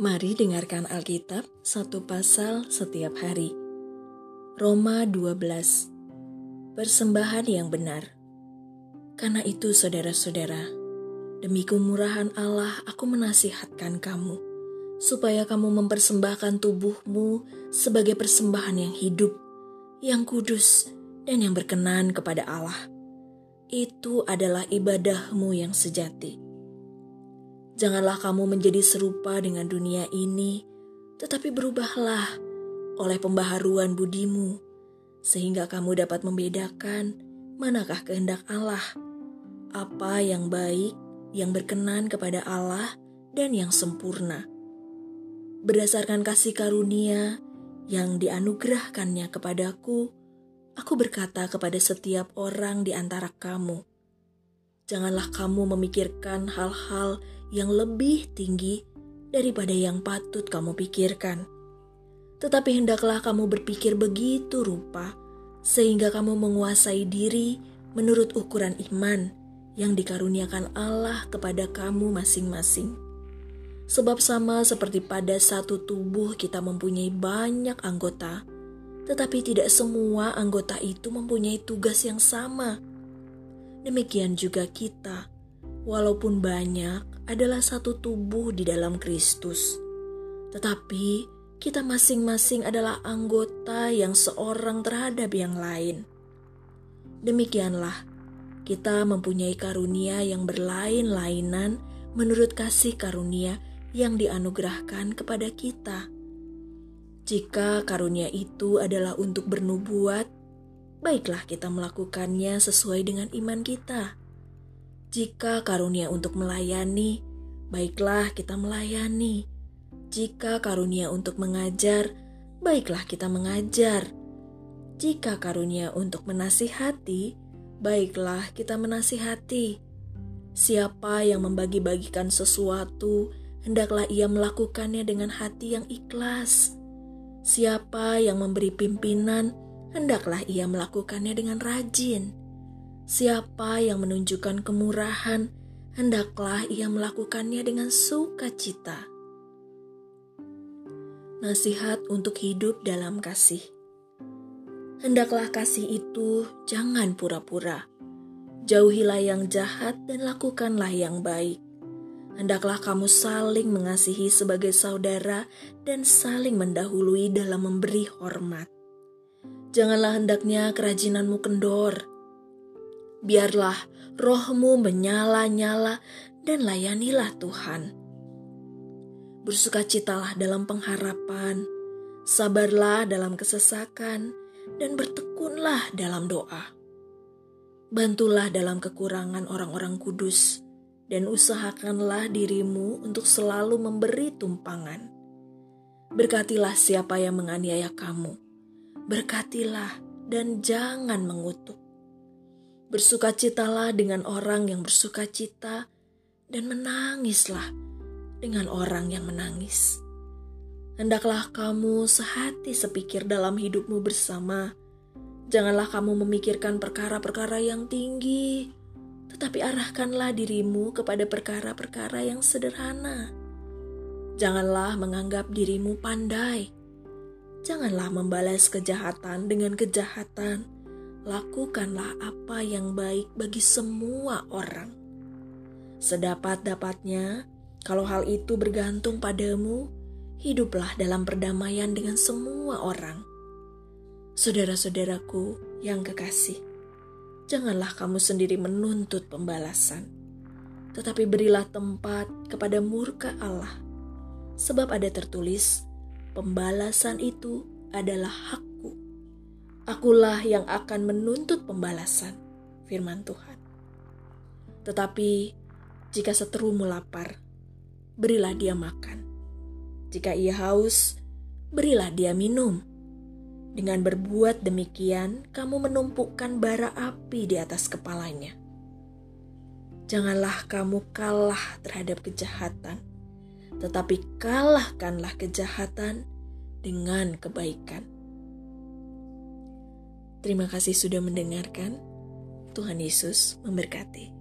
Mari dengarkan Alkitab satu pasal setiap hari. Roma 12 Persembahan yang benar Karena itu saudara-saudara, demi kemurahan Allah aku menasihatkan kamu, supaya kamu mempersembahkan tubuhmu sebagai persembahan yang hidup, yang kudus, dan yang berkenan kepada Allah. Itu adalah ibadahmu yang sejati. Janganlah kamu menjadi serupa dengan dunia ini, tetapi berubahlah oleh pembaharuan budimu, sehingga kamu dapat membedakan manakah kehendak Allah, apa yang baik, yang berkenan kepada Allah, dan yang sempurna. Berdasarkan kasih karunia yang dianugerahkannya kepadaku, aku berkata kepada setiap orang di antara kamu, janganlah kamu memikirkan hal-hal yang lebih tinggi daripada yang patut kamu pikirkan. Tetapi hendaklah kamu berpikir begitu rupa, sehingga kamu menguasai diri menurut ukuran iman yang dikaruniakan Allah kepada kamu masing-masing. Sebab sama seperti pada satu tubuh kita mempunyai banyak anggota, tetapi tidak semua anggota itu mempunyai tugas yang sama. Demikian juga kita, walaupun banyak, adalah satu tubuh di dalam Kristus. Tetapi kita masing-masing adalah anggota yang seorang terhadap yang lain. Demikianlah, kita mempunyai karunia yang berlain-lainan menurut kasih karunia yang dianugerahkan kepada kita. Jika karunia itu adalah untuk bernubuat, baiklah kita melakukannya sesuai dengan iman kita. Jika karunia untuk melayani, baiklah kita melayani. Jika karunia untuk mengajar, baiklah kita mengajar. Jika karunia untuk menasihati, baiklah kita menasihati. Siapa yang membagi-bagikan sesuatu, hendaklah ia melakukannya dengan hati yang ikhlas. Siapa yang memberi pimpinan, hendaklah ia melakukannya dengan rajin. Siapa yang menunjukkan kemurahan, hendaklah ia melakukannya dengan sukacita. Nasihat untuk hidup dalam kasih. Hendaklah kasih itu jangan pura-pura. Jauhilah yang jahat dan lakukanlah yang baik. Hendaklah kamu saling mengasihi sebagai saudara dan saling mendahului dalam memberi hormat. Janganlah hendaknya kerajinanmu kendor, biarlah rohmu menyala-nyala dan layanilah Tuhan. Bersukacitalah dalam pengharapan, sabarlah dalam kesesakan, dan bertekunlah dalam doa. Bantulah dalam kekurangan orang-orang kudus, dan usahakanlah dirimu untuk selalu memberi tumpangan. Berkatilah siapa yang menganiaya kamu, berkatilah dan jangan mengutuk Bersukacitalah dengan orang yang bersukacita dan menangislah dengan orang yang menangis. Hendaklah kamu sehati sepikir dalam hidupmu bersama. Janganlah kamu memikirkan perkara-perkara yang tinggi, tetapi arahkanlah dirimu kepada perkara-perkara yang sederhana. Janganlah menganggap dirimu pandai. Janganlah membalas kejahatan dengan kejahatan lakukanlah apa yang baik bagi semua orang. Sedapat-dapatnya, kalau hal itu bergantung padamu, hiduplah dalam perdamaian dengan semua orang. Saudara-saudaraku yang kekasih, janganlah kamu sendiri menuntut pembalasan, tetapi berilah tempat kepada murka Allah, sebab ada tertulis, pembalasan itu adalah hak Akulah yang akan menuntut pembalasan, firman Tuhan. Tetapi jika seterumu lapar, berilah dia makan. Jika ia haus, berilah dia minum. Dengan berbuat demikian, kamu menumpukan bara api di atas kepalanya. Janganlah kamu kalah terhadap kejahatan, tetapi kalahkanlah kejahatan dengan kebaikan. Terima kasih sudah mendengarkan. Tuhan Yesus memberkati.